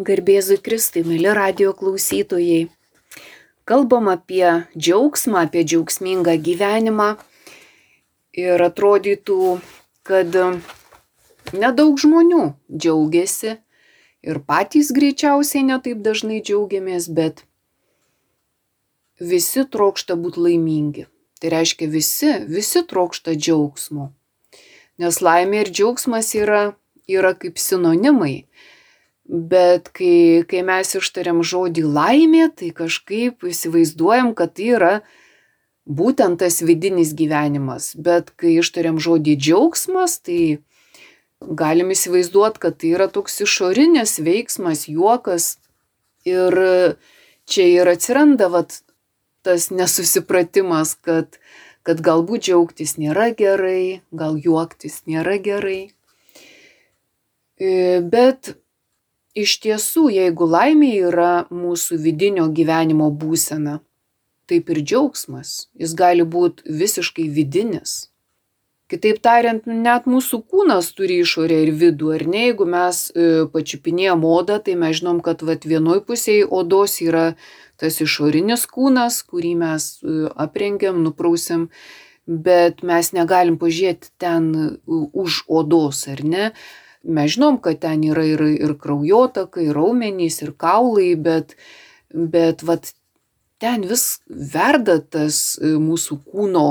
Garbėzui Kristui, mėly radio klausytojai. Kalbam apie džiaugsmą, apie džiaugsmingą gyvenimą. Ir atrodytų, kad nedaug žmonių džiaugiasi ir patys greičiausiai netaip dažnai džiaugiamės, bet visi trokšta būti laimingi. Tai reiškia visi, visi trokšta džiaugsmo. Nes laimė ir džiaugsmas yra, yra kaip sinonimai. Bet kai, kai mes ištariam žodį laimė, tai kažkaip įsivaizduojam, kad tai yra būtent tas vidinis gyvenimas. Bet kai ištariam žodį džiaugsmas, tai galim įsivaizduoti, kad tai yra toks išorinis veiksmas, juokas. Ir čia ir atsiranda vat, tas nesusipratimas, kad, kad galbūt džiaugtis nėra gerai, gal juoktis nėra gerai. E, bet iš tiesų, jeigu laimė yra mūsų vidinio gyvenimo būsena, taip ir džiaugsmas, jis gali būti visiškai vidinis. Kitaip tariant, net mūsų kūnas turi išorę ir vidų, ar ne, jeigu mes e, pačiupinėjom odą, tai mes žinom, kad vat, vienoj pusėje odos yra tas išorinis kūnas, kurį mes e, aprengiam, nuprausiam, bet mes negalim pažiūrėti ten e, už odos, ar ne. Mes žinom, kad ten yra ir, ir kraujotaka, ir raumenys, ir kaulai, bet, bet vat, ten vis verda tas mūsų kūno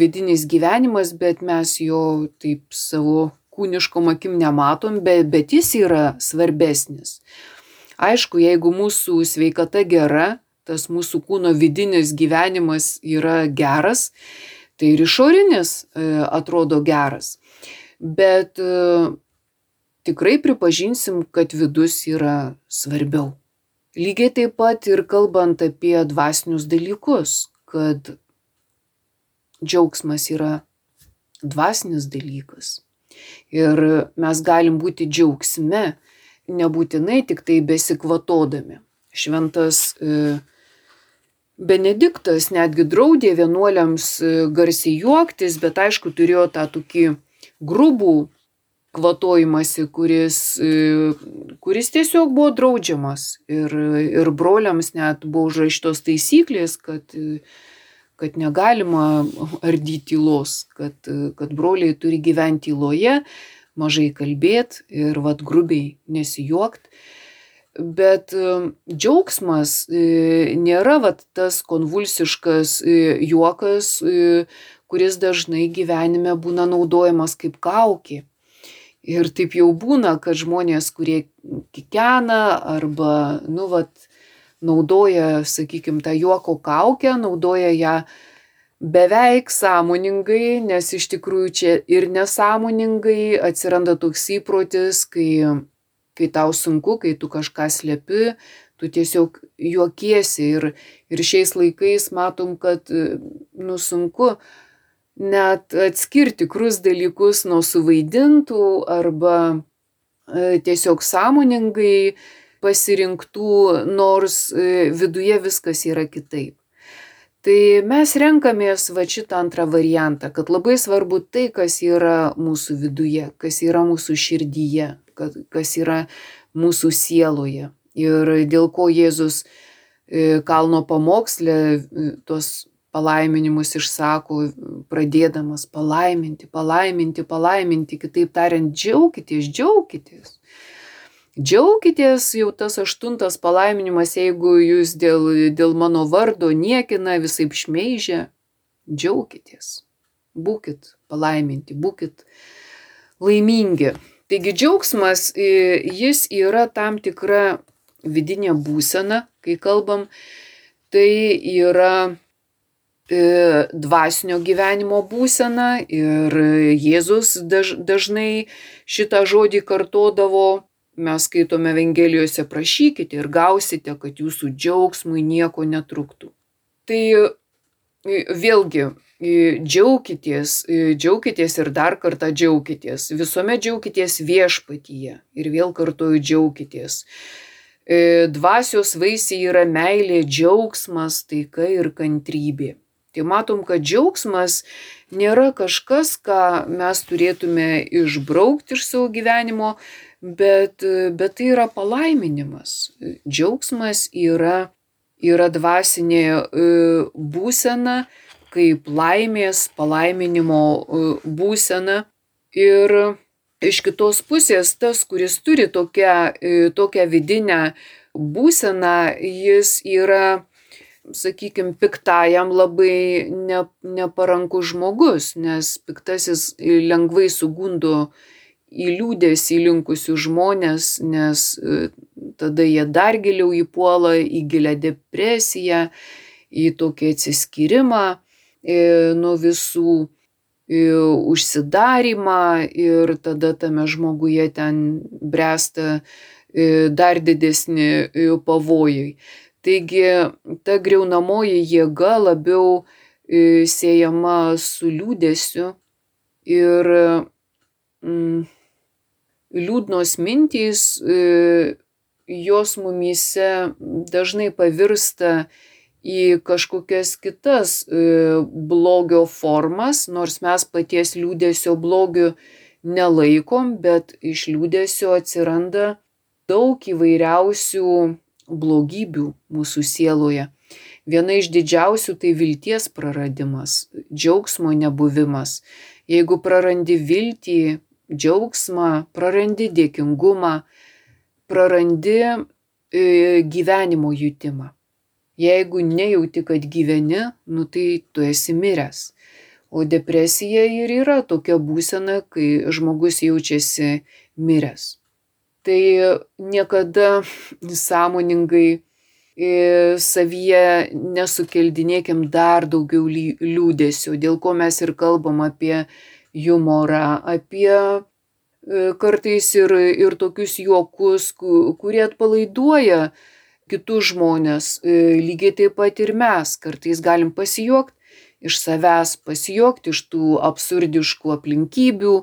vidinis gyvenimas, bet mes jo taip savo kūniškom akim nematom, bet, bet jis yra svarbesnis. Aišku, jeigu mūsų sveikata gera, tas mūsų kūno vidinis gyvenimas yra geras, tai ir išorinis atrodo geras. Bet tikrai pripažinsim, kad vidus yra svarbiau. Lygiai taip pat ir kalbant apie dvasinius dalykus, kad džiaugsmas yra dvasinis dalykas. Ir mes galim būti džiaugsme, nebūtinai tik tai besikvatodami. Šventas e, Benediktas netgi draudė vienuoliams e, garsiai juoktis, bet aišku turėjo tą tokį grubų kvatojimąsi, kuris, e, kuris tiesiog buvo draudžiamas. Ir, ir broliams net buvo užrašytos taisyklės, kad kad negalima ardyti tylos, kad, kad broliai turi gyventi tyloje, mažai kalbėti ir vad grubiai nesijuokti. Bet um, džiaugsmas e, nėra vat, tas konvulsiškas e, juokas, e, kuris dažnai gyvenime būna naudojamas kaip kaukė. Ir taip jau būna, kad žmonės, kurie kikena arba, nu, vat, naudoja, sakykime, tą juoko kaukę, naudoja ją beveik sąmoningai, nes iš tikrųjų čia ir nesąmoningai atsiranda toks įprotis, kai, kai tau sunku, kai tu kažką slepi, tu tiesiog juokiesi ir, ir šiais laikais matom, kad, nu, sunku net atskirti tikrus dalykus nuo suvaidintų arba e, tiesiog sąmoningai pasirinktų, nors e, viduje viskas yra kitaip. Tai mes renkamės va šitą antrą variantą, kad labai svarbu tai, kas yra mūsų viduje, kas yra mūsų širdyje, kas yra mūsų sieloje. Ir dėl ko Jėzus e, kalno pamokslė tuos palaiminimus išsako, pradėdamas palaiminti, palaiminti, palaiminti, kitaip tariant, džiaukitės, džiaukitės. Džiaukitės jau tas aštuntas palaiminimas, jeigu jūs dėl, dėl mano vardo niekina, visai šmeižia. Džiaukitės. Būkit palaiminti, būkit laimingi. Taigi džiaugsmas, jis yra tam tikra vidinė būsena, kai kalbam, tai yra dvasinio gyvenimo būsena ir Jėzus daž, dažnai šitą žodį kartodavo Mes skaitome Evangelijose prašykite ir gausite, kad jūsų džiaugsmui nieko netruktų. Tai vėlgi, džiaukitės, džiaukitės ir dar kartą džiaukitės. Visuomet džiaukitės viešpatyje ir vėl kartuoju džiaukitės. Dvasios vaisiai yra meilė, džiaugsmas, taika ir kantrybė. Tai matom, kad džiaugsmas nėra kažkas, ką mes turėtume išbraukti iš savo gyvenimo, bet, bet tai yra palaiminimas. Džiaugsmas yra, yra dvasinė e, būsena, kaip laimės, palaiminimo e, būsena. Ir iš kitos pusės tas, kuris turi tokią, e, tokią vidinę būseną, jis yra sakykime, piktajam labai ne, neparankus žmogus, nes piktasis lengvai sugundo į liūdėsį linkusių žmonės, nes e, tada jie dar giliau įpuola į gilę depresiją, į tokį atsiskyrimą e, nuo visų e, užsidarimą ir tada tame žmoguje ten bręsta dar didesni pavojai. Taigi ta greunamoji jėga labiau e, siejama su liūdėsiu ir mm, liūdnos mintys, e, jos mumyse dažnai pavirsta į kažkokias kitas e, blogio formas, nors mes paties liūdėsio blogiu nelaikom, bet iš liūdėsio atsiranda daug įvairiausių blogybių mūsų sieloje. Viena iš didžiausių tai vilties praradimas, džiaugsmo nebuvimas. Jeigu prarandi viltį, džiaugsmą, prarandi dėkingumą, prarandi e, gyvenimo jutimą. Jeigu nejauti, kad gyveni, nu tai tu esi miręs. O depresija ir yra tokia būsena, kai žmogus jaučiasi miręs tai niekada sąmoningai e, savyje nesukeldinėkim dar daugiau liūdėsio, dėl ko mes ir kalbam apie humorą, apie e, kartais ir, ir tokius juokus, kurie atpalaiduoja kitus žmonės. E, lygiai taip pat ir mes kartais galim pasijuokti iš savęs, pasijuokti iš tų absurdiškų aplinkybių,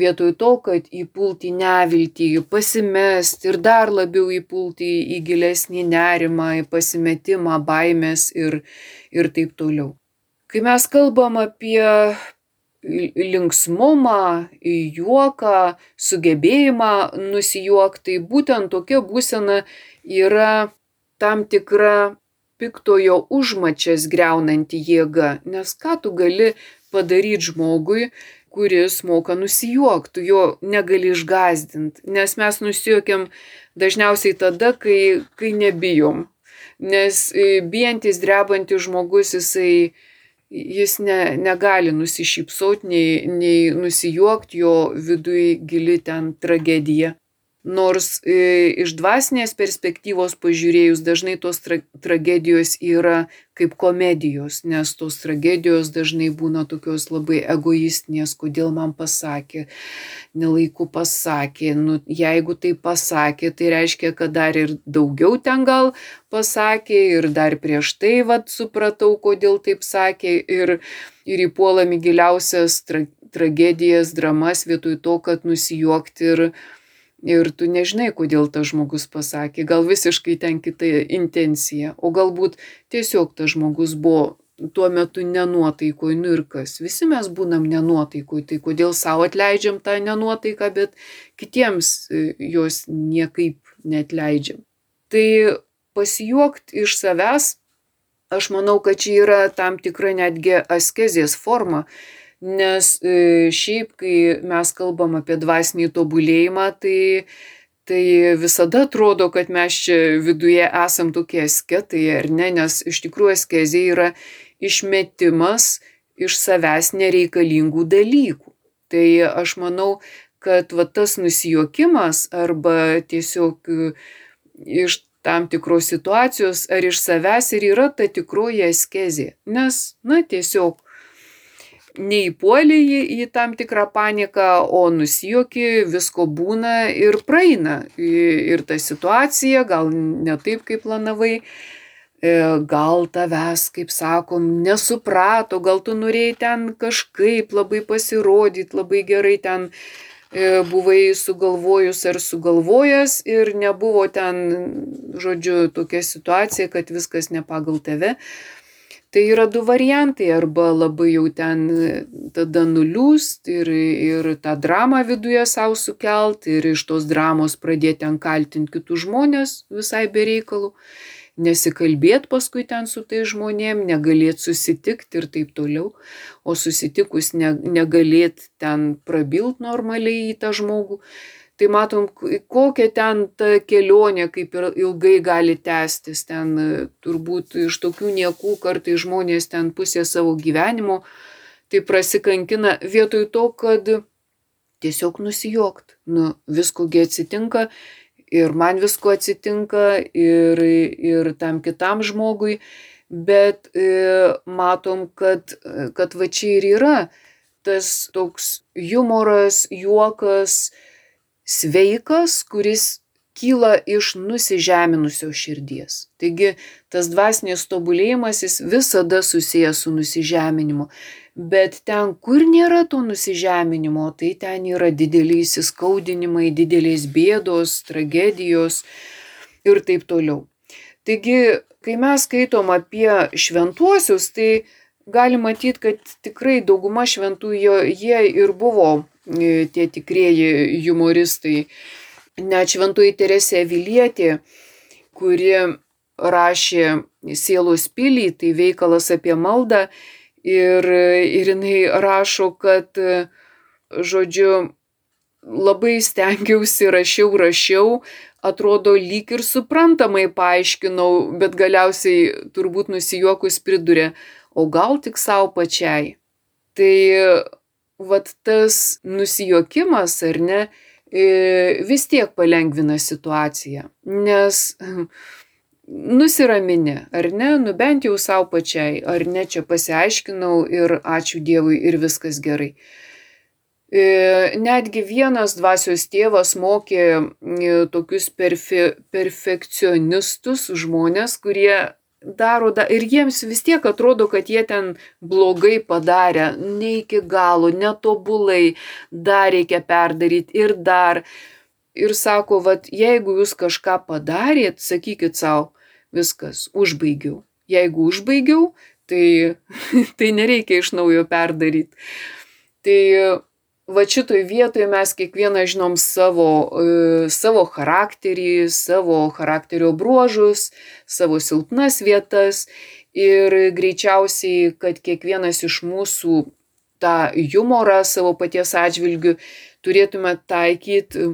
vietoj to, kad įpulti neviltį, pasimesti ir dar labiau įpulti į gilesnį nerimą, į pasimetimą, baimės ir, ir taip toliau. Kai mes kalbam apie linksmumą, juoką, sugebėjimą nusijuokti, tai būtent tokia būsena yra tam tikra piktojo užmačias greunanti jėga, nes ką tu gali padaryti žmogui, kuris moka nusijuokti, tu jo negali išgazdinti, nes mes nusijuokiam dažniausiai tada, kai, kai nebijom. Nes e, bijantis, drebantis žmogus, jisai, jis ne, negali nusišypsoti, nei, nei nusijuokti, jo viduje gili ten tragedija. Nors e, iš dvasinės perspektyvos pažiūrėjus dažnai tos tra tragedijos yra kaip komedijos, nes tos tragedijos dažnai būna tokios labai egoistinės, kodėl man pasakė, nelaiku pasakė, nu, jeigu tai pasakė, tai reiškia, kad dar ir daugiau ten gal pasakė ir dar prieš tai vad supratau, kodėl taip sakė ir, ir įpuolami giliausias tra tragedijas, dramas vietoj to, kad nusijuokti ir ir tu nežinai, kodėl tas žmogus pasakė, gal visiškai ten kita intencija, o galbūt tiesiog tas žmogus buvo tuo metu nenuotaikoj, nu ir kas, visi mes būnam nenuotaikoj, tai kodėl savo atleidžiam tą nenuotaiką, bet kitiems e, jos niekaip netleidžiam. Tai pasijuokti iš savęs, aš manau, kad čia yra tam tikra netgi askezės forma, nes e, šiaip, kai mes kalbam apie dvasinį tobulėjimą, tai, tai visada atrodo, kad mes čia viduje esam tokie asketai, ar ne, nes iš tikrųjų askezė yra išmetimas iš savęs nereikalingų dalykų. Tai aš manau, kad va, tas nusijokimas arba tiesiog e, iš tam tikros situacijos ar iš savęs ir yra ta tikroji askezė. Nes, na, tiesiog neįpuoli į, į tam tikrą paniką, o nusijoki, visko būna ir praeina. Ir ta situacija gal ne taip, kaip planavai, e, gal tavęs, kaip sakom, nesuprato, gal tu norėjai ten kažkaip labai pasirodyti, labai gerai ten e, buvai sugalvojus ar sugalvojęs ir nebuvo ten, žodžiu, tokia situacija, kad viskas ne pagal tave. Tai yra du variantai, arba labai jau ten tada nuliūst ir, ir tą dramą viduje savo sukelt ir iš tos dramos pradėti ten kaltinti kitus žmonės visai bereikalų, nesikalbėti paskui ten su tai žmonėm, negalėti susitikti ir taip toliau, o susitikus ne, negalėti ten prabilt normaliai į tą žmogų tai matom kokia ten ta kelionė kaip ir ilgai gali tęstis ten turbūt iš tokių niekų kartais žmonės ten pusę savo gyvenimo tai prasikankina vietoj to, kad tiesiog nusijokt. Nu, viskogi atsitinka ir man visko atsitinka ir, ir tam kitam žmogui, bet e, matom, kad, kad va čia ir yra tas toks humoras, juokas, sveikas, kuris kyla iš nusižeminusios širdies. Taigi tas dvasinės tobulėjimas jis visada susijęs su nusižeminimu. Bet ten, kur nėra to nusižeminimo, tai ten yra dideliai įsiskaudinimai, didelės bėdos, tragedijos ir taip toliau. Taigi, kai mes skaitom apie šventuosius, tai gali matyti, kad tikrai dauguma šventųjų jie ir buvo tie tikrieji humoristai. Net šventoji Teresė Vilietė, kuri rašė sielos pilį, tai veikalas apie maldą ir, ir jinai rašo, kad, žodžiu, labai stengiausi, rašiau, rašiau, atrodo lyg ir suprantamai paaiškinau, bet galiausiai turbūt nusijuokus pridurė, o gal tik savo pačiai. Tai vat tas nusijuokimas, ar ne, e, vis tiek palengvina situaciją, nes nusiramini, ar ne, nu bent jau savo pačiai, ar ne, čia pasiaiškinau ir ačiū Dievui ir viskas gerai. E, netgi vienas dvasios tėvas mokė e, tokius perfe, perfekcionistus žmonės, kurie daro da, ir jiems vis tiek atrodo, kad jie ten blogai padarė, ne iki galo, netobulai, dar reikia perdaryti ir dar. Ir sako, vad, jeigu jūs kažką padarėt, sakykit savo, viskas, užbaigiau. Jeigu užbaigiau, tai, tai nereikia iš naujo perdaryti. Tai va šitoj vietoj mes kiekvienas žinom savo, e, savo charakterį, savo charakterio bruožus, savo silpnas vietas ir greičiausiai, kad kiekvienas iš mūsų tą humorą savo paties atžvilgių turėtume taikyti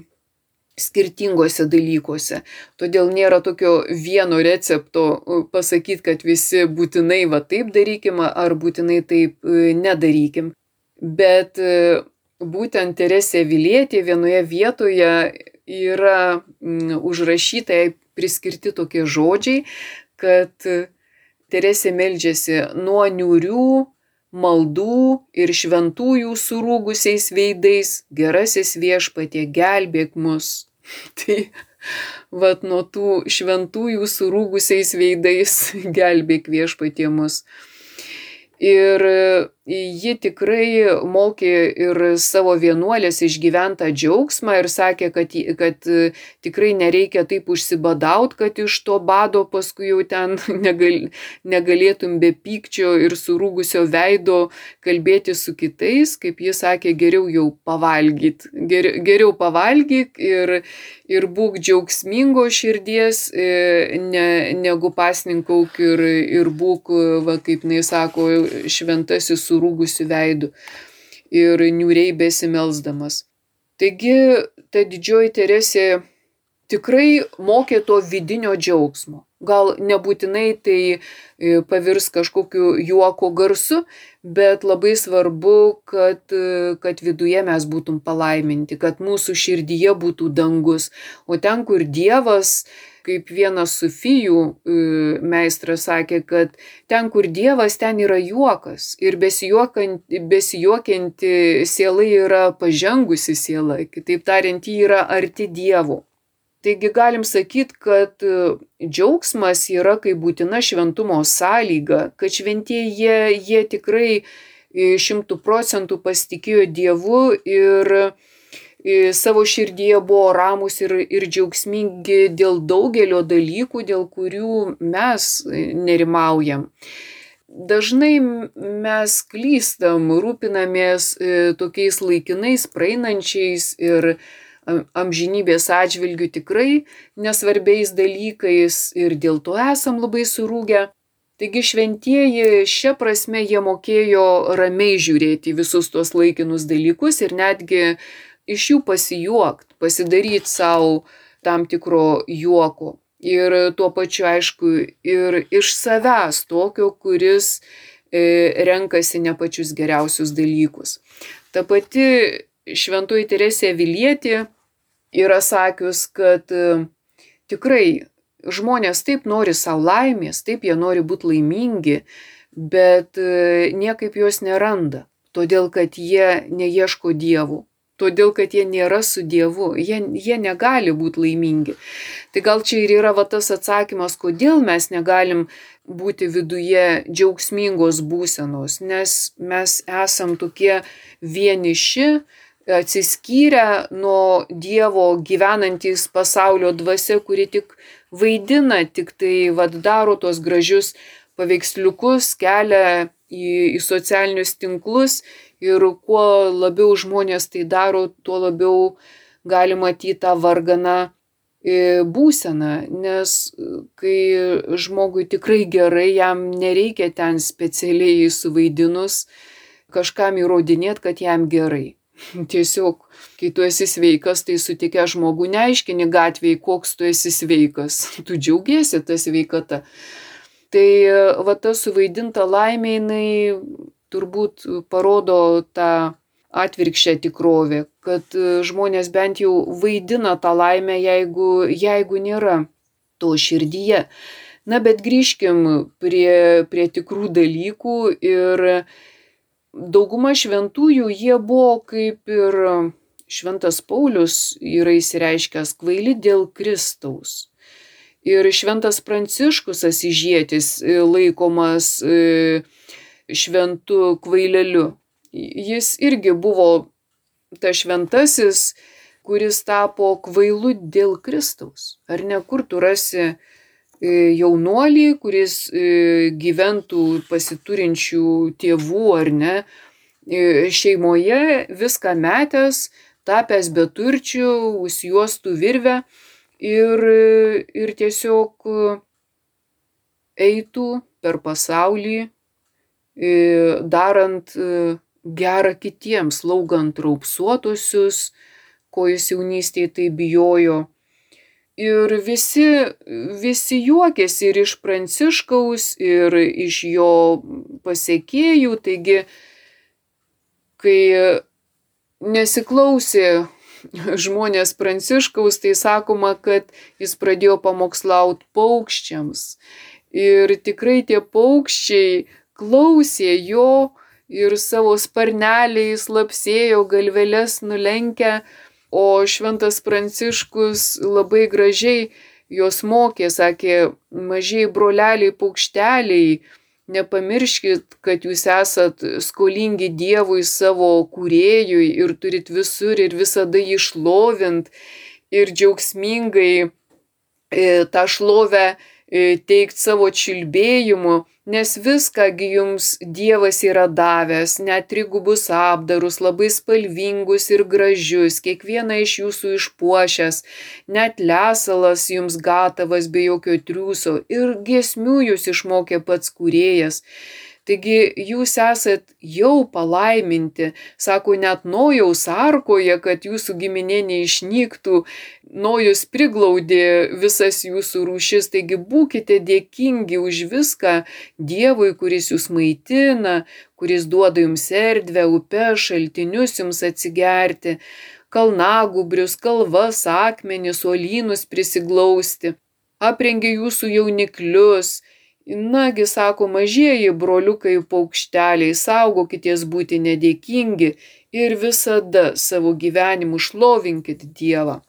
skirtingose dalykuose. Todėl nėra tokio vieno recepto e, pasakyti, kad visi būtinai va taip darykim ar būtinai taip e, nedarykim. Bet būtent Teresė Vilietė vienoje vietoje yra mm, užrašytai priskirti tokie žodžiai, kad Teresė meldžiasi nuo niurių maldų ir šventųjų surūgusiais veidais, gerasis viešpatie gelbėk mus. Tai vad nuo tų šventųjų surūgusiais veidais gelbėk viešpatie mus. Ir ji tikrai mokė ir savo vienuolės išgyventą džiaugsmą ir sakė, kad, kad e, tikrai nereikia taip užsibadaut, kad iš to bado paskui jau ten negal, negalėtum be pykčio ir surūgusio veido kalbėti su kitais, kaip jis sakė, geriau jau pavalgyt, ger, geriau pavalgyk ir, ir būk džiaugsmingo širdies, e, ne, negu pasninkauk ir, ir būk, va, kaip jis sako, šventasis surūgusiu veidu ir niūriai besimelsdamas. Taigi ta didžioji Teresė tikrai mokė to vidinio džiaugsmo. Gal nebūtinai tai e, pavirs kažkokiu juoko garsu, bet labai svarbu, kad, e, kad viduje mes būtum palaiminti, kad mūsų širdyje būtų dangus. O ten, kur Dievas, kaip vienas sufijų e, meistras sakė, kad ten, kur Dievas, ten yra juokas. Ir besijuokianti siela yra pažengusi siela. Kitaip tariant, ji yra arti Dievo. Taigi galim sakyti, kad e, džiaugsmas yra kaip būtina šventumo sąlyga, kad šventieji jie, jie tikrai e, šimtų procentų pasitikėjo Dievu ir savo širdyje buvo ramus ir, ir džiaugsmingi dėl daugelio dalykų, dėl kurių mes nerimaujam. dažnai mes klystam, rūpinamės tokiais laikinais, praeinančiais ir amžinybės atžvilgių tikrai nesvarbiais dalykais ir dėl to esam labai surūgę. Taigi šventieji šia prasme jie mokėjo ramiai žiūrėti visus tuos laikinus dalykus ir netgi iš jų pasijuokt, pasidaryti savo tam tikro juoko. Ir tuo pačiu, aišku, ir iš savęs tokio, kuris e, renkasi ne pačius geriausius dalykus. Ta pati šventoji Teresė Vilietė yra sakius, kad e, tikrai žmonės taip nori savo laimės, taip jie nori būti laimingi, bet e, niekaip jos neranda, todėl kad jie neieško dievų, todėl kad jie nėra su dievu, jie, jie negali būti laimingi. Tai gal čia ir yra va tas atsakymas, kodėl mes negalim būti viduje džiaugsmingos būsenos, nes mes esam tokie vieniši, atsiskyrę nuo Dievo gyvenantys pasaulio dvasia, kuri tik vaidina, tik tai vad daro tos gražius paveiksliukus, kelia į, į socialinius tinklus ir kuo labiau žmonės tai daro, tuo labiau gali matyti tą varganą e, būseną, nes kai žmogui tikrai gerai, jam nereikia ten specialiai suvaidinus kažkam įrodinėti, kad jam gerai. Tiesiog, kai tu esi sveikas, tai sutikę žmogų neaiškini gatvėje, koks tu esi sveikas. Tu džiaugiesi tą sveikatą. Tai va ta suvaidinta laimė, jinai turbūt parodo tą atvirkščią tikrovę, kad žmonės bent jau vaidina tą laimę, jeigu, jeigu nėra to širdyje. Na, bet grįžkim prie, prie tikrų dalykų ir dauguma šventųjų jie buvo kaip ir šventas Paulius yra įsireiškęs kvaili dėl Kristaus. Ir šventas Pranciškus Asižėtis e, laikomas e, šventu kvaileliu. Jis irgi buvo ta šventasis, kuris tapo kvailu dėl Kristaus. Ar ne kur tu rasi jaunuolį, kuris e, gyventų pasiturinčių tėvų ar ne, e, šeimoje viską metęs, tapęs beturčių, užsijuostų virvę ir, ir tiesiog eitų per pasaulį, darant gerą kitiems, laugant raupsuotusius, ko jis jaunystėje tai bijojo Ir visi, visi juokėsi ir iš Pranciškaus, ir iš jo pasiekėjų. Taigi, kai nesiklausė žmonės Pranciškaus, tai sakoma, kad jis pradėjo pamokslauti paukščiams. Ir tikrai tie paukščiai klausė jo ir savo sparneliais lapsėjo galvelės nulenkę O šventas Pranciškus labai gražiai jos mokė, sakė, mažiai broleliai, paukšteliai, nepamirškit, kad jūs esat skolingi Dievui savo kūrėjui ir turit visur ir visada jį šlovint ir džiaugsmingai e, tą šlovę e, teikti savo čilbėjimu nes viską jums Dievas yra davęs, net trigubus apdarus, labai spalvingus ir gražius, kiekvieną iš jūsų išpuošęs, net lesalas jums gatavas be jokio triūso ir giesmių jūs išmokė pats kūrėjas. Taigi jūs esat jau palaiminti, sako net Nojaus arkoje, kad jūsų giminė neišnyktų, Nojus priglaudė visas jūsų rūšis, taigi būkite dėkingi už viską Dievui, kuris jūs maitina, kuris duoda jums erdvę, upę, šaltinius jums atsigerti, kalnagubrius, kalvas, akmenis, uolynus prisiglausti, aprengia jūsų jauniklius, Nagi, sako mažieji broliukai paukšteliai, saugokitės būti nedėkingi ir visada savo gyvenimu šlovinkit Dievą.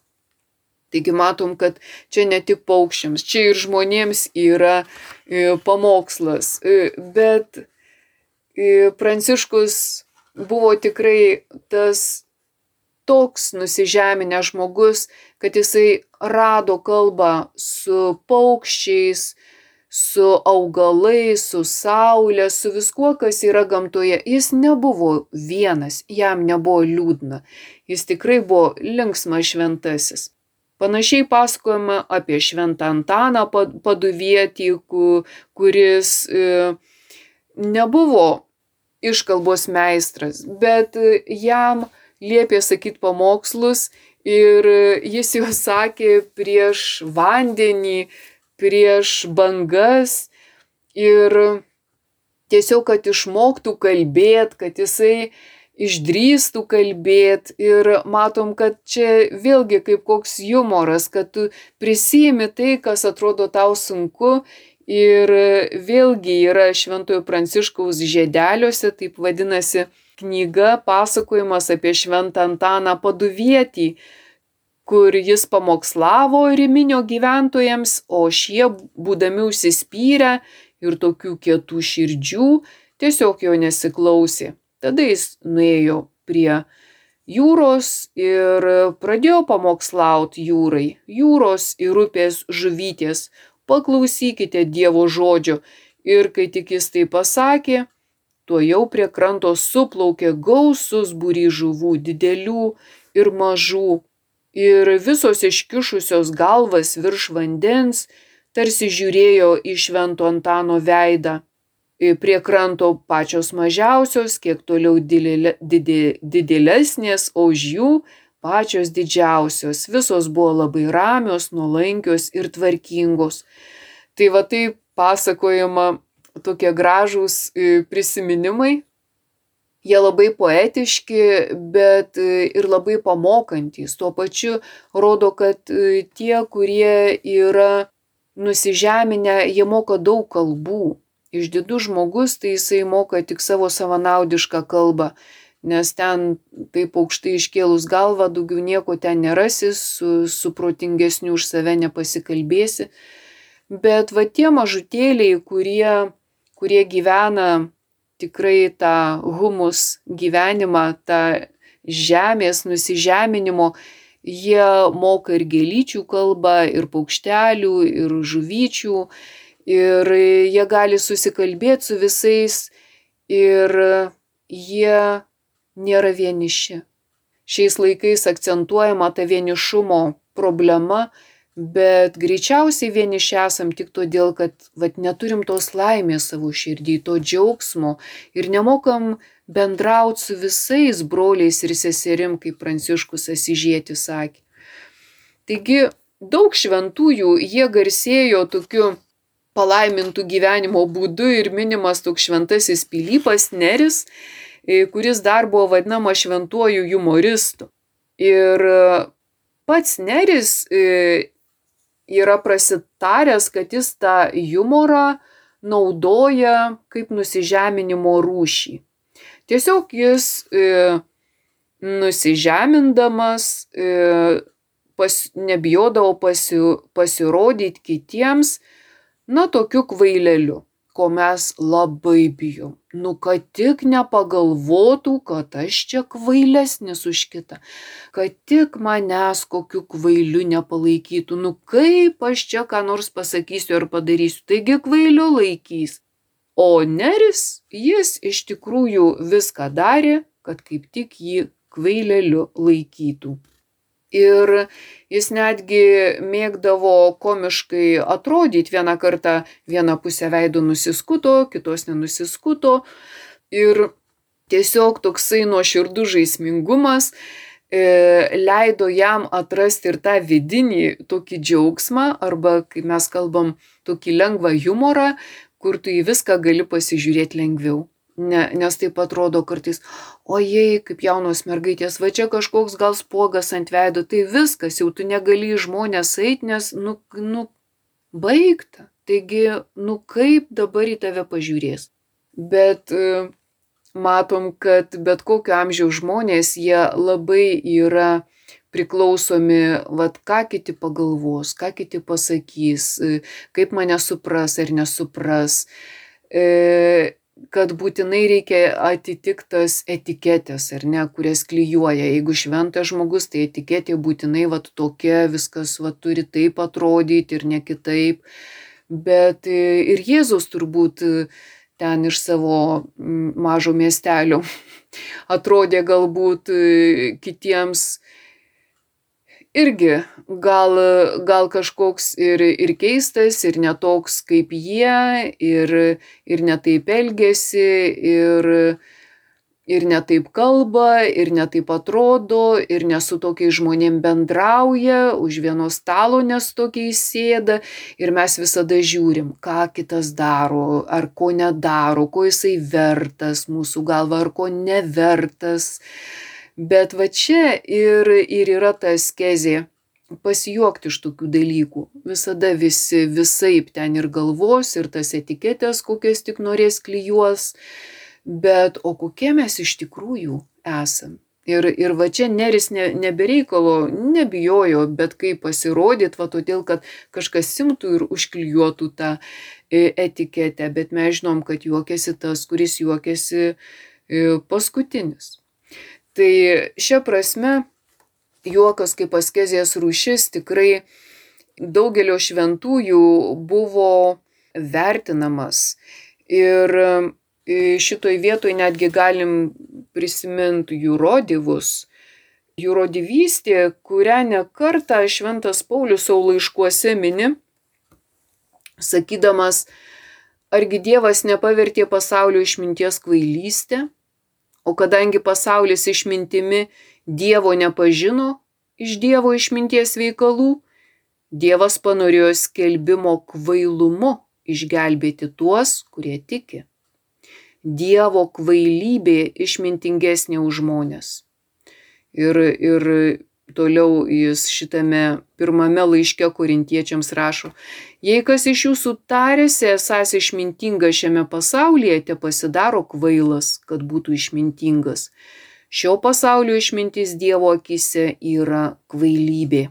Taigi matom, kad čia ne tik paukščiams, čia ir žmonėms yra e, pamokslas. E, bet e, Pranciškus buvo tikrai tas toks nusižeminęs žmogus, kad jisai rado kalbą su paukščiais, su augalais, su saulė, su viskuo, kas yra gamtoje. Jis nebuvo vienas, jam nebuvo liūdna. Jis tikrai buvo linksmas šventasis. Panašiai pasakojama apie šventą Antaną paduvietį, kuris e, nebuvo iškalbos meistras, bet jam liepė sakyti pamokslus ir jis juos sakė prieš vandenį, prieš bangas ir tiesiog, kad išmoktų kalbėti, kad jisai išdrįstų kalbėti ir matom, kad čia vėlgi kaip koks humoras, kad tu prisimi tai, kas atrodo tau sunku. Ir vėlgi yra Šventojo Pranciškaus žėdeliuose, taip vadinasi, knyga pasakojimas apie Šventą Antaną Paduvietį, kur jis pamokslavo Riminio gyventojams, o šie, būdami užsispyrę ir tokių kietų širdžių, tiesiog jo nesiklausė. Tada jis nuėjo prie jūros ir pradėjo pamokslauti jūrai. Jūros ir upės žuvytės, paklausykite Dievo žodžio. Ir kai tik jis tai pasakė, tuo jau prie kranto suplaukė gausus būry žuvų, didelių ir mažų ir visos iškišusios galvas virš vandens tarsi žiūrėjo į švento Antano veidą. Prie kranto pačios mažiausios, kiek toliau didelesnės, o už jų pačios didžiausios. Visos buvo labai ramios, nuolankios ir tvarkingos. Tai va taip pasakojama tokie gražūs e, prisiminimai jie labai poetiški, bet e, ir labai pamokantys. Tuo pačiu rodo, kad e, tie, kurie yra nusižeminę, jie moka daug kalbų. Išdidus žmogus, tai jisai moka tik savo savanaudišką kalbą, nes ten taip aukštai iškėlus galvą daugiau nieko ten nerasi, su, su protingesniu už save nepasikalbėsi. Bet va tie mažutėliai, kurie, kurie gyvena tikrai tą humus gyvenimą, tą žemės nusižeminimo, jie moka ir gėlyčių kalbą, ir paukštelių, ir žuvyčių, ir jie gali susikalbėti su visais, ir jie nėra vieniši. Šiais laikais akcentuojama ta vienišumo problema, bet greičiausiai vieniši esam tik todėl, kad vat, neturim tos laimės savo širdį, to džiaugsmo ir nemokam bendrauti su visais broliais ir seserim, kaip Pranciškus Asižėti sakė. Taigi daug šventųjų jie garsėjo tokiu palaimintų gyvenimo būdu ir minimas toks šventasis Pilypas Neris, e, kuris dar buvo vadinama šventuoju humoristu. Ir pats Neris e, yra prasitaręs, kad jis tą humorą naudoja kaip nusižeminimo rūšį. Tiesiog jis e, nusižemindamas e, pas, nebijodavo pasi, pasirodyti kitiems, na, tokiu kvaileliu ko mes labai bijom. Nu, kad tik nepagalvotų, kad aš čia kvailesnis už kitą, kad tik manęs kokiu kvailiu nepalaikytų, nu kaip aš čia ką nors pasakysiu ar padarysiu, taigi kvailiu laikys. O Neris, jis iš tikrųjų viską darė, kad kaip tik jį kvaileliu laikytų. Ir jis netgi mėgdavo komiškai atrodyti vieną kartą, vieną pusę veido nusiskuto, kitos nenusiskuto. Ir tiesiog toksai nuoširdus žaismingumas e, leido jam atrasti ir tą vidinį tokį džiaugsmą, arba, kai mes kalbam, tokį lengvą humorą, kur tu į viską gali pasižiūrėti lengviau. Ne, nes taip atrodo kartais, ojei, kaip jaunos mergaitės, va čia kažkoks gal spogas ant veido, tai viskas, jau tu negali į žmonės eiti, nes, nu, nu, baigta. Taigi, nu kaip dabar į tave pažiūrės. Bet e, matom, kad bet kokio amžiaus žmonės, jie labai yra priklausomi, vad ką kiti pagalvos, ką kiti pasakys, e, kaip mane supras ar nesupras. E, kad būtinai reikia atitikti tas etiketės, ar ne, kurias klyjuoja. Jeigu šventas žmogus, tai etiketė būtinai vat tokia, viskas vat turi taip atrodyti ir ne kitaip. bet ir Jėzus turbūt ten iš savo mažo miestelio atrodė galbūt kitiems irgi gal, gal kažkoks ir, ir keistas, ir netoks kaip jie, ir, ir netaip elgesi, ir, ir netaip kalba, ir netaip atrodo, ir nesu tokiais žmonėm bendrauja, už vieno stalo nesu tokiais sėda, ir mes visada žiūrim, ką kitas daro, ar ko nedaro, ko jisai vertas mūsų galva, ar ko nevertas. Bet va čia ir, ir yra ta askezė pasijuokti iš tokių dalykų. Visada visi visaip ten ir galvos, ir tas etiketės, kokias tik norės klyjuos. Bet o kokie mes iš tikrųjų esam. Ir, ir va čia neris ne, nebereikalo nebijojo, bet kaip pasirodyt, va todėl, kad kažkas simtų ir užklijuotų tą e, etiketę, bet mes žinom, kad juokiasi tas, kuris juokiasi e, paskutinis. Tai šia prasme juokas kaip askezijos rūšis tikrai daugelio šventųjų buvo vertinamas. Ir e, šitoj vietoj netgi galim prisiminti jų rodivus. Jų rodivystė, kurią nekartą šventas Paulius savo laiškuose mini, sakydamas, argi Dievas nepavertė pasaulio išminties kvailystę, O kadangi pasaulis išmintimi Dievo nepažino iš Dievo išminties veikalų, Dievas panorėjo skelbimo kvailumu išgelbėti tuos, kurie tiki. Dievo kvailybė išmintingesnė už žmonės. Ir, ir Toliau jis šitame pirmame laiške korintiečiams rašo, jei kas iš jūsų tarėsi esas išmintingas šiame pasaulyje, te pasidaro kvailas, kad būtų išmintingas. Šio pasaulio išmintis Dievo akise yra kvailybė.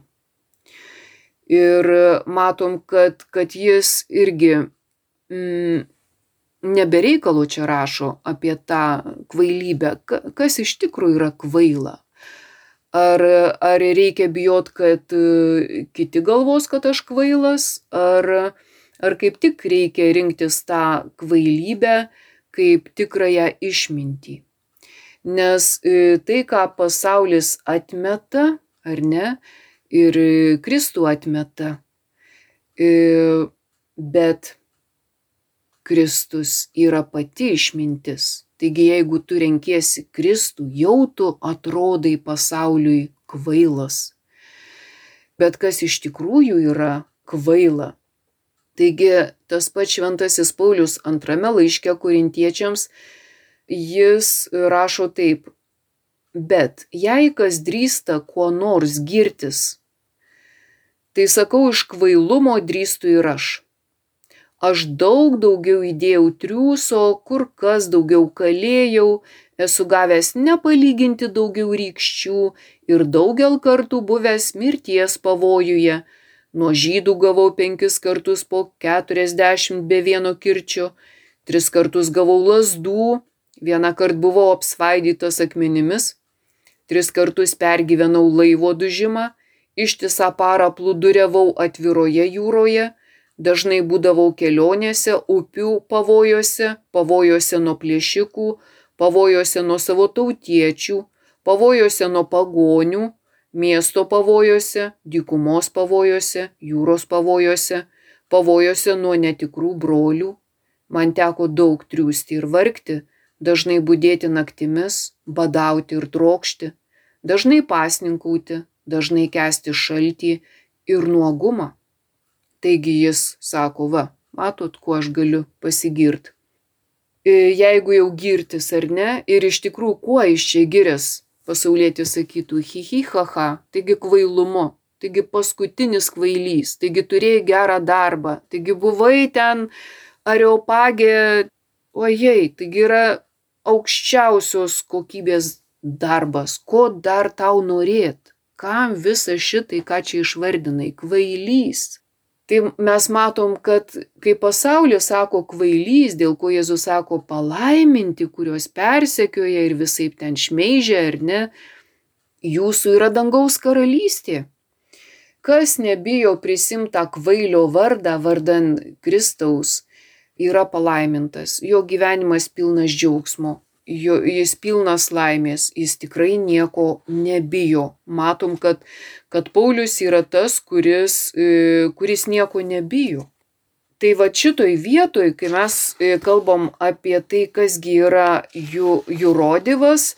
Ir matom, kad, kad jis irgi mm, nebereikalo čia rašo apie tą kvailybę, kas iš tikrųjų yra kvaila Ar, ar reikia bijot, kad e, kiti galvos, kad aš kvailas, ar, ar kaip tik reikia rinktis tą kvailybę kaip tikrąją išmintį. Nes e, tai, ką pasaulis atmeta, ar ne, ir Kristų atmeta, e, bet Kristus yra pati išmintis. Taigi jeigu tu renkiesi Kristų, jau tu atrodai pasauliui kvailas. Bet kas iš tikrųjų yra kvaila? Taigi tas pats šventasis Paulius antrame laiške korintiečiams, jis rašo taip, bet jei kas drįsta kuo nors girtis, tai sakau iš kvailumo drįstu ir aš Aš daug daugiau įdėjau triūso, kur kas daugiau kalėjau, esu gavęs nepalyginti daugiau rykščių ir daugel kartų buvęs mirties pavojuje. Nuo žydų gavau penkis kartus po keturiasdešimt be vieno kirčio, tris kartus gavau lasdų, vieną kartą buvau apsvaidytas akmenimis, tris kartus pergyvenau laivo dužimą, ištisą parą plūduriavau atviroje jūroje, Dažnai būdavau kelionėse, upių pavojuose, pavojuose nuo plėšikų, pavojuose nuo savo tautiečių, pavojuose nuo pagonių, miesto pavojuose, dykumos pavojuose, jūros pavojuose, pavojuose nuo netikrų brolių. Man teko daug triūsti ir vargti, dažnai būdėti naktimis, badauti ir trokšti, dažnai pasninkauti, dažnai kesti šaltį ir nuogumą. Taigi jis sako, va, matot, kuo aš galiu pasigirti. E, jeigu jau girtis ar ne, ir iš tikrųjų, kuo iš čia girės, pasaulėtis sakytų, hi hi ha ha, taigi kvailumu, taigi paskutinis kvailys, taigi turėjai gerą darbą, taigi buvai ten areopagė, ojei, taigi yra aukščiausios kokybės darbas, ko dar tau norėt, kam visą šitai, ką čia išvardinai, kvailys, Tai mes matom, kad kai pasaulis sako kvailys, dėl ko Jėzus sako palaiminti, kuriuos persekioja ir visai ten šmeižia ar ne, jūsų yra dangaus karalystė. kas nebijo prisimtą kvailio vardą vardan Kristaus, yra palaimintas. Jo gyvenimas pilnas džiaugsmo, jis pilnas laimės, jis tikrai nieko nebijo. Matom, kad, kad Paulius yra tas, kuris, e, kuris nieko nebijo. Tai va šitoj vietoj, kai mes e, kalbam apie tai, kasgi yra jų, jų rodivas,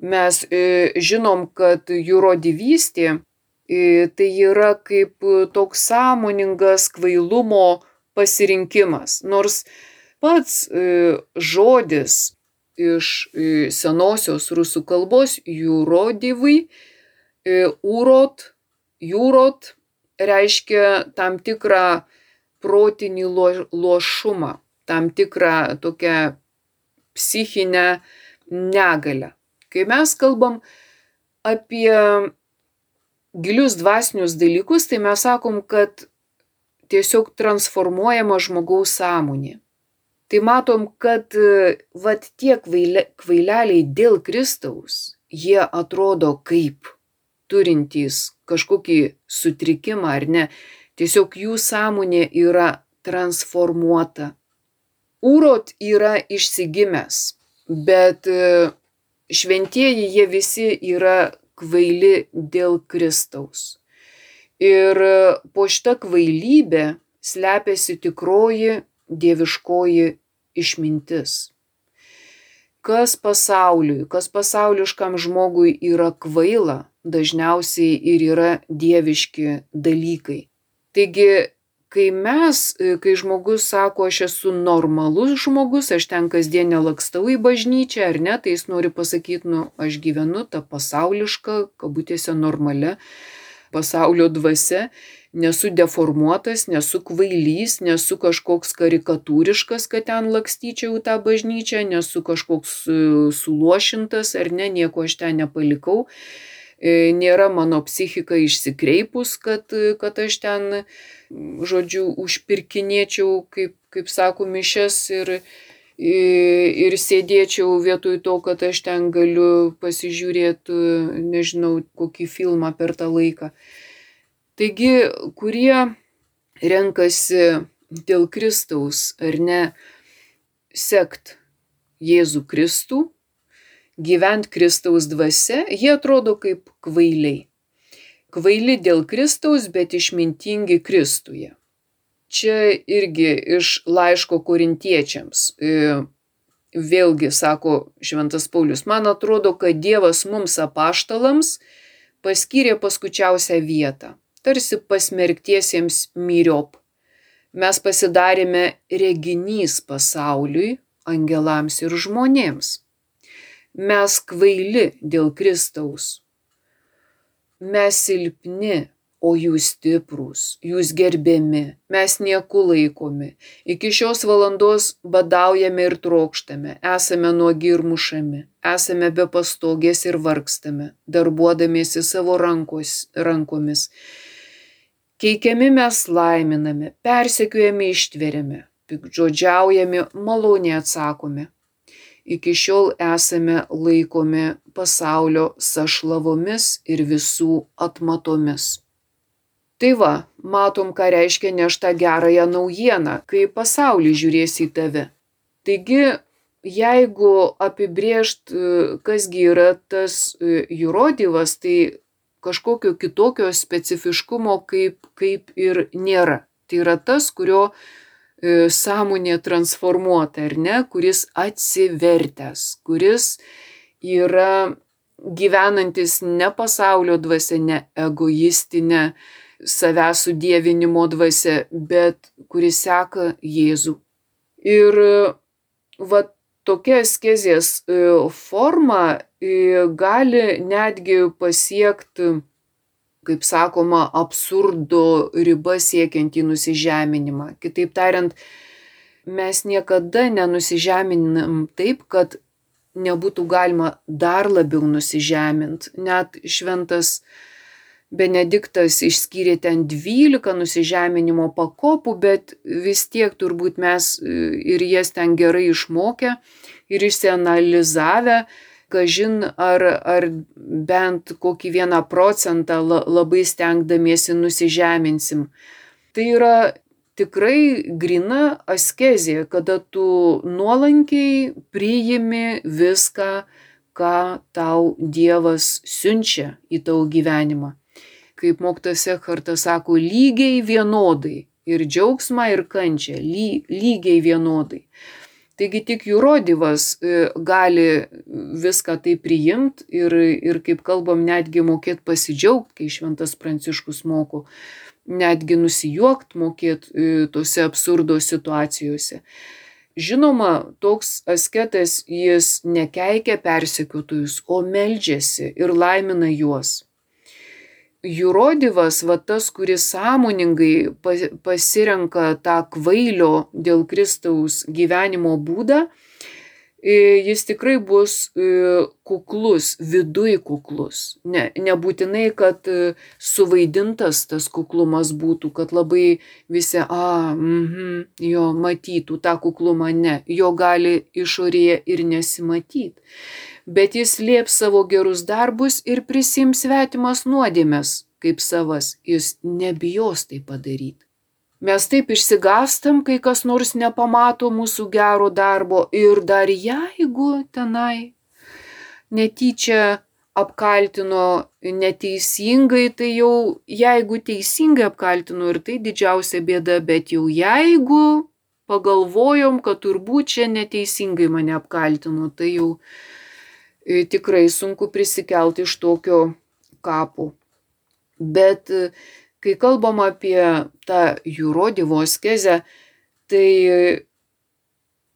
mes e, žinom, kad jų rodivystė tai yra kaip toks sąmoningas kvailumo pasirinkimas. Nors pats žodis iš e, senosios rusų kalbos jūrodivai, e, urot, jūrot reiškia tam tikrą protinį lošumą, tam tikrą tokią psichinę negalę. Kai mes kalbam apie gilius dvasinius dalykus, tai mes sakom, kad tiesiog transformuojama žmogaus sąmonė tai matom, kad vat tie kvaileliai dėl Kristaus, jie atrodo kaip turintys kažkokį sutrikimą ar ne. Tiesiog jų sąmonė yra transformuota. Urot yra išsigimęs, bet šventieji jie visi yra kvaili dėl Kristaus. Ir po šitą kvailybę slepiasi tikroji dieviškoji išmintis. Kas pasauliui, kas pasauliškam žmogui yra kvaila, dažniausiai ir yra dieviški dalykai. Taigi, kai mes, kai žmogus sako, aš esu normalus žmogus, aš ten kasdien nelakstau į bažnyčią ar ne, tai jis nori pasakyti, nu, aš gyvenu tą pasaulišką, kabutėse normalę pasaulio dvasia nesu deformuotas, nesu kvailys, nesu kažkoks karikatūriškas, kad ten lakstyčiau tą bažnyčią, nesu kažkoks e, suluošintas ar ne, nieko aš ten nepalikau. E, nėra mano psichika išsikreipus, kad, kad aš ten, žodžiu, užpirkinėčiau, kaip, kaip sako, mišes ir, ir sėdėčiau vietoj to, kad aš ten galiu pasižiūrėti, nežinau, kokį filmą per tą laiką. Taigi, kurie renkasi dėl Kristaus ar ne sekt Jėzų Kristų, gyvent Kristaus dvasia, jie atrodo kaip kvailiai. Kvaili dėl Kristaus, bet išmintingi Kristuje. Čia irgi iš laiško korintiečiams. E, vėlgi, sako Šventas Paulius, man atrodo, kad Dievas mums apaštalams paskyrė paskučiausią vietą tarsi pasmerktiesiems myriop. Mes pasidarėme reginys pasauliui, angelams ir žmonėms. Mes kvaili dėl Kristaus. Mes silpni, o jūs stiprūs, jūs gerbiami, mes nieku laikomi. Iki šios valandos badaujame ir trokštame, esame nuogi ir mušami, esame be pastogės ir vargstame, darbuodamiesi savo rankos, rankomis Keikiami mes laiminami, persekiojami ištveriami, pikdžodžiaujami, maloniai atsakome. Iki šiol esame laikomi pasaulio sašlavomis ir visų atmatomis. Tai va, matom, ką reiškia nešta gerąją naujieną, kai pasaulį žiūrės į tave. Taigi, jeigu apibriežt, kasgi yra tas įrodyvas, tai kažkokio kitokio specifiškumo kaip, kaip ir nėra. Tai yra tas, kurio e, sąmonė transformuota, ar ne, kuris atsivertęs, kuris yra gyvenantis ne pasaulio dvasia, ne egoistinė savęs sudėvinimo dvasia, bet kuris seka Jėzų. Ir va tokia askezės e, forma gali netgi pasiekti, kaip sakoma, absurdo ribą siekiantį nusižeminimą. Kitaip tariant, mes niekada nenusižeminam taip, kad nebūtų galima dar labiau nusižeminti. Net šventas Benediktas išskyrė ten 12 nusižeminimo pakopų, bet vis tiek turbūt mes e, ir jas ten gerai išmokę ir išsianalizavę, kažin ar, ar bent kokį vieną procentą labai stengdamiesi nusižeminsim. Tai yra tikrai grina askezė, kada tu nuolankiai priimi viską, ką tau Dievas siunčia į tavo gyvenimą. Kaip moktas Ekhartas sako, lygiai vienodai. Ir džiaugsmą, ir kančią. Ly, lygiai vienodai. Taigi tik jūrodivas e, gali viską tai priimti ir, ir kaip kalbam, netgi mokėti pasidžiaugti, kai šventas pranciškus moko, netgi nusijuokti mokėti e, tose absurdo situacijose. Žinoma, toks asketas jis nekeikia persekiotojus, o meldžiasi ir laimina juos jurodivas va tas kuris sąmoningai pasirenka tą kvailio dėl Kristaus gyvenimo būdą, jis tikrai bus e, kuklus, viduj kuklus. Ne, nebūtinai, kad e, suvaidintas tas kuklumas būtų, kad labai visi, a, mhm, jo matytų tą kuklumą, ne, jo gali išorėje ir nesimatyti bet jis lieps savo gerus darbus ir prisims svetimas nuodėmes kaip savas, jis nebijos tai padaryti. Mes taip išsigastam, kai kas nors nepamato mūsų gero darbo ir dar jeigu tenai netyčia apkaltino neteisingai, tai jau jeigu teisingai apkaltino ir tai didžiausia bėda, bet jau jeigu pagalvojom, kad turbūt čia neteisingai mane apkaltino, tai jau E, tikrai sunku prisikelti iš tokio kapo. Bet e, kai kalbam apie tą jūrodį voskezę, tai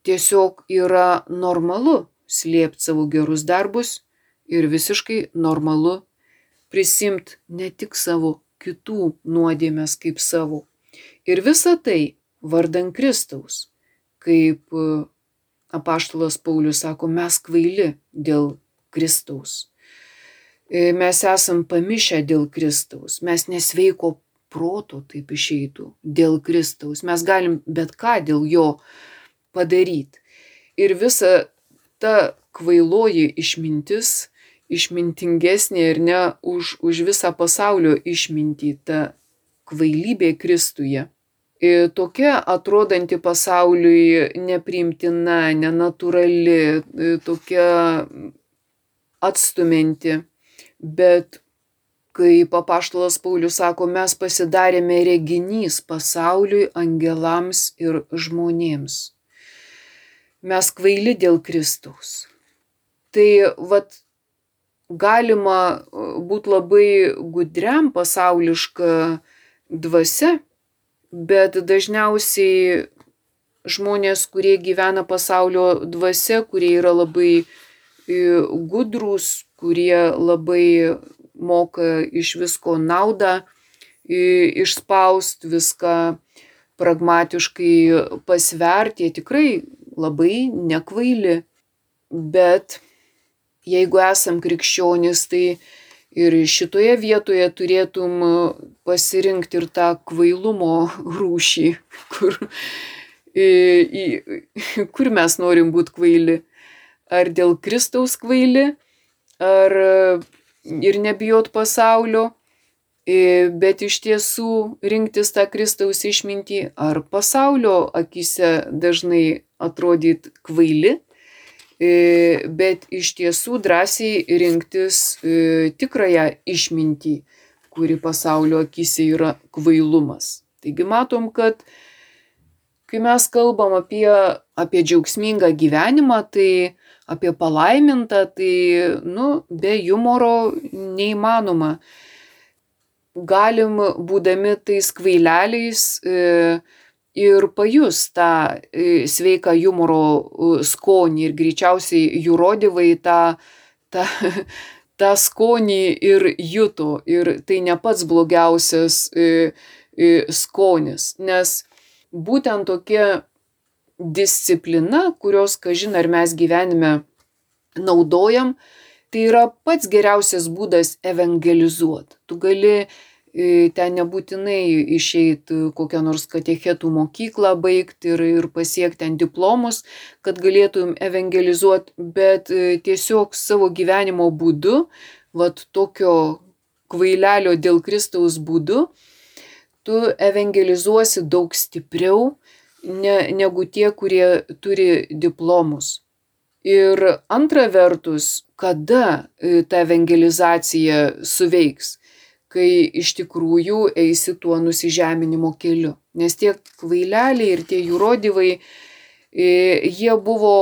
tiesiog yra normalu slėpti savo gerus darbus ir visiškai normalu prisimti ne tik savo kitų nuodėmės kaip savo. Ir visa tai vardan Kristaus, kaip e, apaštalas Paulius sako, mes kvaili dėl Kristaus. E, mes esam pamišę dėl Kristaus, mes nesveiko proto taip išeitų dėl Kristaus, mes galim bet ką dėl jo padaryti. Ir visa ta kvailoji išmintis, išmintingesnė ir ne už, už visą pasaulio išmintį, ta kvailybė Kristuje. Ir e, tokia atrodanti pasauliui nepriimtina, nenatūrali, e, tokia atstumianti, bet kaip apaštalas Paulius sako, mes pasidarėme reginys pasauliui, angelams ir žmonėms. Mes kvaili dėl Kristaus. Tai vad galima būti labai gudriam pasauliška dvasia, bet dažniausiai žmonės, kurie gyvena pasaulio dvasia, kurie yra labai gudrus, kurie labai moka iš visko naudą išspaust viską pragmatiškai pasverti, jie tikrai labai nekvaili. Bet jeigu esam krikščionis, tai ir šitoje vietoje turėtum pasirinkti ir tą kvailumo rūšį, kur, kur mes norim būti kvaili ar dėl Kristaus kvaili, ar ir nebijot pasaulio, bet iš tiesų rinktis tą Kristaus išmintį, ar pasaulio akise dažnai atrodyt kvaili, bet iš tiesų drąsiai rinktis tikrąją išmintį, kuri pasaulio akise yra kvailumas. Taigi matom, kad kai mes kalbam apie, apie džiaugsmingą gyvenimą, tai apie palaimintą, tai, nu, be humoro neįmanoma. Galim, būdami tais kvaileliais, e, ir pajus tą e, sveiką humoro e, skonį ir greičiausiai jūrodivai tą, tą, tą skonį ir juto. Ir tai ne pats blogiausias skonis, nes būtent tokie disciplina, kurios, kažin ar mes gyvenime naudojam, tai yra pats geriausias būdas evangelizuoti. Tu gali ten nebūtinai išeiti kokią nors katechetų mokyklą baigti ir, ir pasiekti ten diplomus, kad galėtum evangelizuoti, bet tiesiog savo gyvenimo būdu, vad tokio kvailelio dėl Kristaus būdu, tu evangelizuosi daug stipriau ne, negu tie, kurie turi diplomus. Ir antra vertus, kada ta evangelizacija suveiks? kai iš tikrųjų eisi tuo nusižeminimo keliu. Nes tie kvaileliai ir tie jų rodivai, e, jie buvo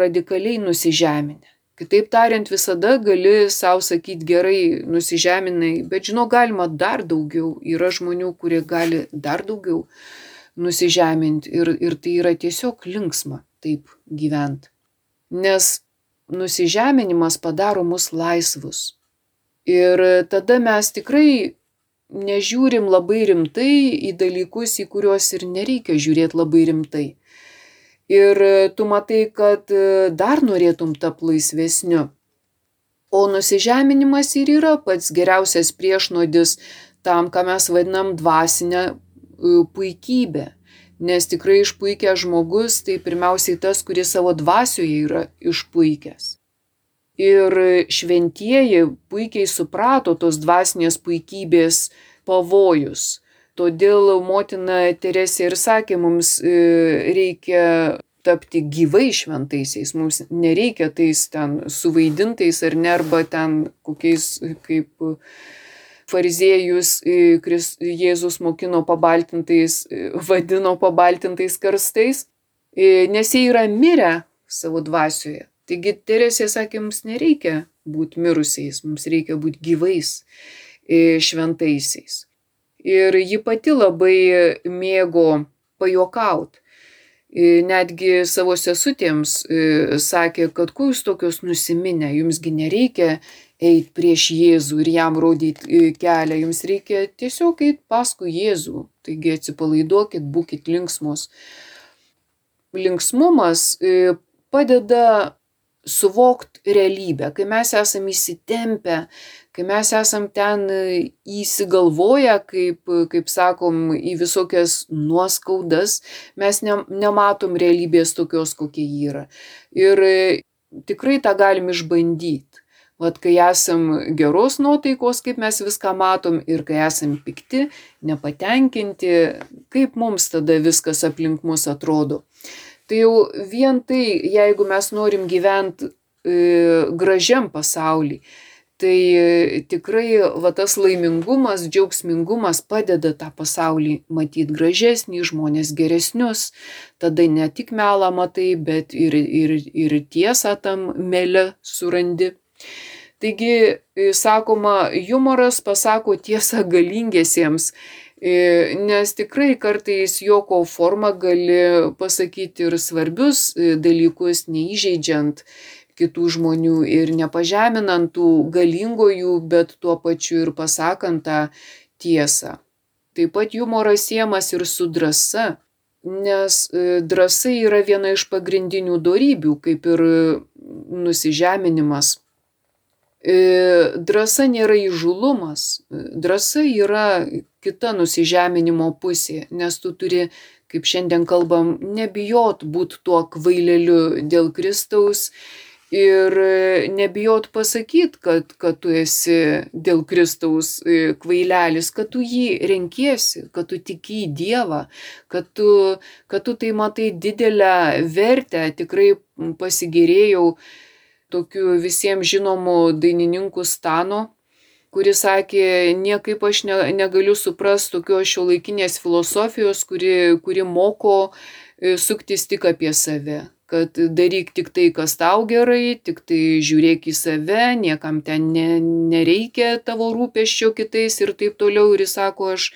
radikaliai nusižeminę. Kitaip tariant, visada gali savo sakyti gerai, nusižeminai, bet žinau, galima dar daugiau. Yra žmonių, kurie gali dar daugiau nusižeminti ir, ir tai yra tiesiog linksma taip gyventi. Nes nusižeminimas padaro mus laisvus. Ir tada mes tikrai nežiūrim labai rimtai į dalykus, į kuriuos ir nereikia žiūrėti labai rimtai. Ir tu matai, kad dar norėtum tapti laisvesniu. O nusižeminimas ir yra pats geriausias priešnodis tam, ką mes vadinam dvasinę puikybę. Nes tikrai išpuikęs žmogus tai pirmiausiai tas, kuris savo dvasioje yra išpuikęs. Ir šventieji puikiai suprato tos dvasinės puikybės pavojus. Todėl motina Teresė ir sakė, mums e, reikia tapti gyvai šventaisiais, mums nereikia tais ten suvaidintais ar ne, arba ten kokiais kaip fariziejus e, Jėzus mokino pabaltintais, e, vadino pabaltintais karstais, nes jie yra mirę savo dvasioje. Taigi Teresė sakė, mums nereikia būti mirusiais, mums reikia būti gyvais e, šventaisiais. Ir ji pati labai mėgo pajokauti. E, netgi savo sesutėms e, sakė, kad kuo jūs tokios nusiminę, jumsgi nereikia eiti prieš Jėzų ir jam rodyti kelią, jums reikia tiesiog eiti paskui Jėzų. Taigi atsipalaiduokit, būkite linksmos. Linksmumas padeda suvokt realybę, kai mes esam įsitempę, kai mes esam ten įsigalvoję, kaip, kaip sakom, į visokias nuoskaudas, mes ne, nematom realybės tokios, kokia ji yra. Ir tikrai tą galim išbandyti. Vat kai esam geros nuotaikos, kaip mes viską matom ir kai esam pikti, nepatenkinti, kaip mums tada viskas aplink mus atrodo. Tai jau vien tai, jeigu mes norim gyventi e, gražiam pasaulyje, tai e, tikrai va tas laimingumas, džiaugsmingumas padeda tą pasaulį matyti gražesnį, žmonės geresnius, tada ne tik melą matai, bet ir, ir, ir tiesą tam melę surandi. Taigi, e, sakoma, humoras pasako tiesą galingiesiems nes tikrai kartais juoko forma gali pasakyti ir svarbius e, dalykus, neįžeidžiant kitų žmonių ir nepažeminant tų galingojų, bet tuo pačiu ir pasakant tą tiesą. Taip pat humoras siemas ir su drąsa, nes e, drąsa yra viena iš pagrindinių darybių, kaip ir nusižeminimas. Drąsa nėra įžulumas, drąsa yra kita nusižeminimo pusė, nes tu turi, kaip šiandien kalbam, nebijot būti tuo kvaileliu dėl Kristaus ir nebijot pasakyti, kad, kad tu esi dėl Kristaus kvailelis, kad tu jį renkiesi, kad tu tiki į Dievą, kad tu, kad tu tai matai didelę vertę, tikrai pasigėrėjau tokiu visiems žinomu dainininku Stano kuris sakė, niekaip aš ne, negaliu suprasti tokios šio laikinės filosofijos, kuri, kuri moko e, suktis tik apie save kad daryk tik tai, kas tau gerai, tik tai žiūrėk į save, niekam ten ne, nereikia tavo rūpeščio kitais ir taip toliau. Ir jis sako, aš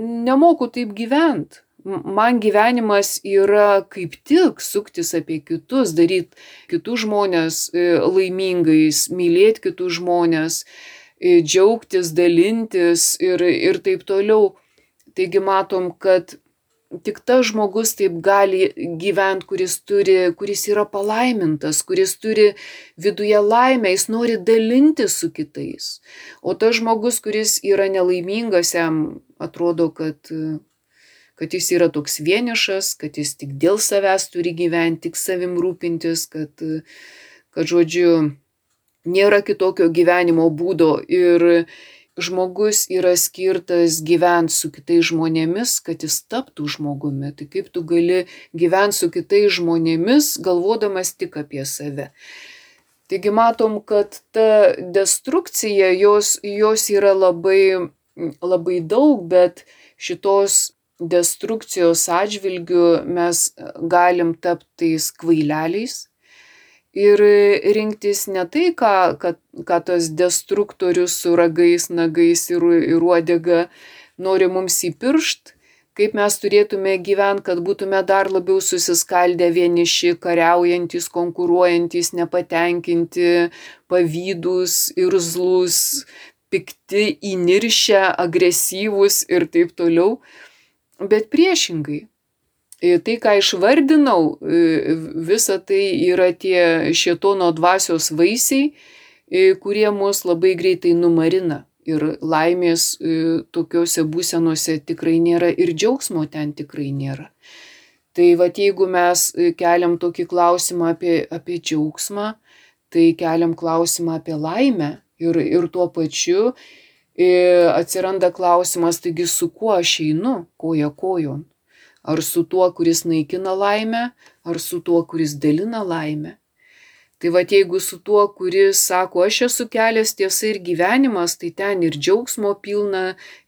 nemoku taip gyventi. Man gyvenimas yra kaip tik suktis apie kitus, daryti kitus žmonės e, laimingais, mylėti kitus žmonės, džiaugtis, dalintis ir, ir taip toliau. Taigi matom, kad tik tas žmogus taip gali gyventi, kuris, turi, kuris yra palaimintas, kuris turi viduje laimę, jis nori dalinti su kitais. O tas žmogus, kuris yra nelaimingas, jam atrodo, kad, kad jis yra toks vienišas, kad jis tik dėl savęs turi gyventi, tik savim rūpintis, kad, kad žodžiu, nėra kitokio gyvenimo būdo ir žmogus yra skirtas gyventi su kitais žmonėmis, kad jis taptų žmogumi. Tai kaip tu gali gyventi su kitais žmonėmis, galvodamas tik apie save. Taigi matom, kad ta destrukcija, jos, jos yra labai, labai daug, bet šitos destrukcijos atžvilgių mes galim tapti tais kvaileliais, ir rinktis ne tai, ką, ką, ką tas destruktorius su ragais, nagais ir, ir uodega nori mums įpiršt, kaip mes turėtume gyventi, kad būtume dar labiau susiskaldę vieniši, kariaujantis, konkuruojantis, nepatenkinti, pavydus, irzlus, pikti, įniršę, agresyvus ir taip toliau. Bet priešingai, Tai, ką išvardinau, visa tai yra tie šėtono dvasios vaisiai, kurie mus labai greitai numarina. Ir laimės tokiuose būsenuose tikrai nėra ir džiaugsmo ten tikrai nėra. Tai va jeigu mes keliam tokį klausimą apie, apie džiaugsmą, tai keliam klausimą apie laimę ir, ir tuo pačiu atsiranda klausimas, taigi su kuo aš einu, koja kojon. Ar su tuo, kuris naikina laimę, ar su tuo, kuris dalina laimę. Tai va jeigu su tuo, kuris sako, aš esu kelias tiesa ir gyvenimas, tai ten ir džiaugsmo pilna,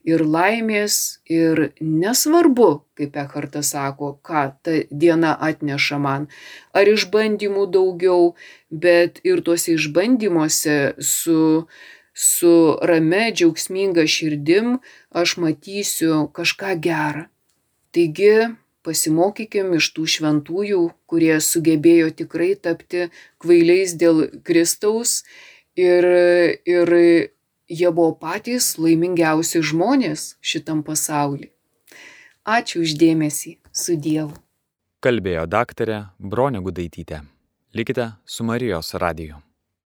ir laimės, ir nesvarbu, kaip Ekartas sako, ką ta diena atneša man. Ar išbandymų daugiau, bet ir tuose išbandymuose su, su rame, džiaugsminga širdim aš matysiu kažką gerą. Taigi pasimokykim iš tų šventųjų, kurie sugebėjo tikrai tapti kvailiais dėl Kristaus ir, ir jie buvo patys laimingiausi žmonės šitam pasauliu. Ačiū uždėmesį su Dievu. Kalbėjo daktarė Bronė Gudaitytė. Likite su Marijos radiju.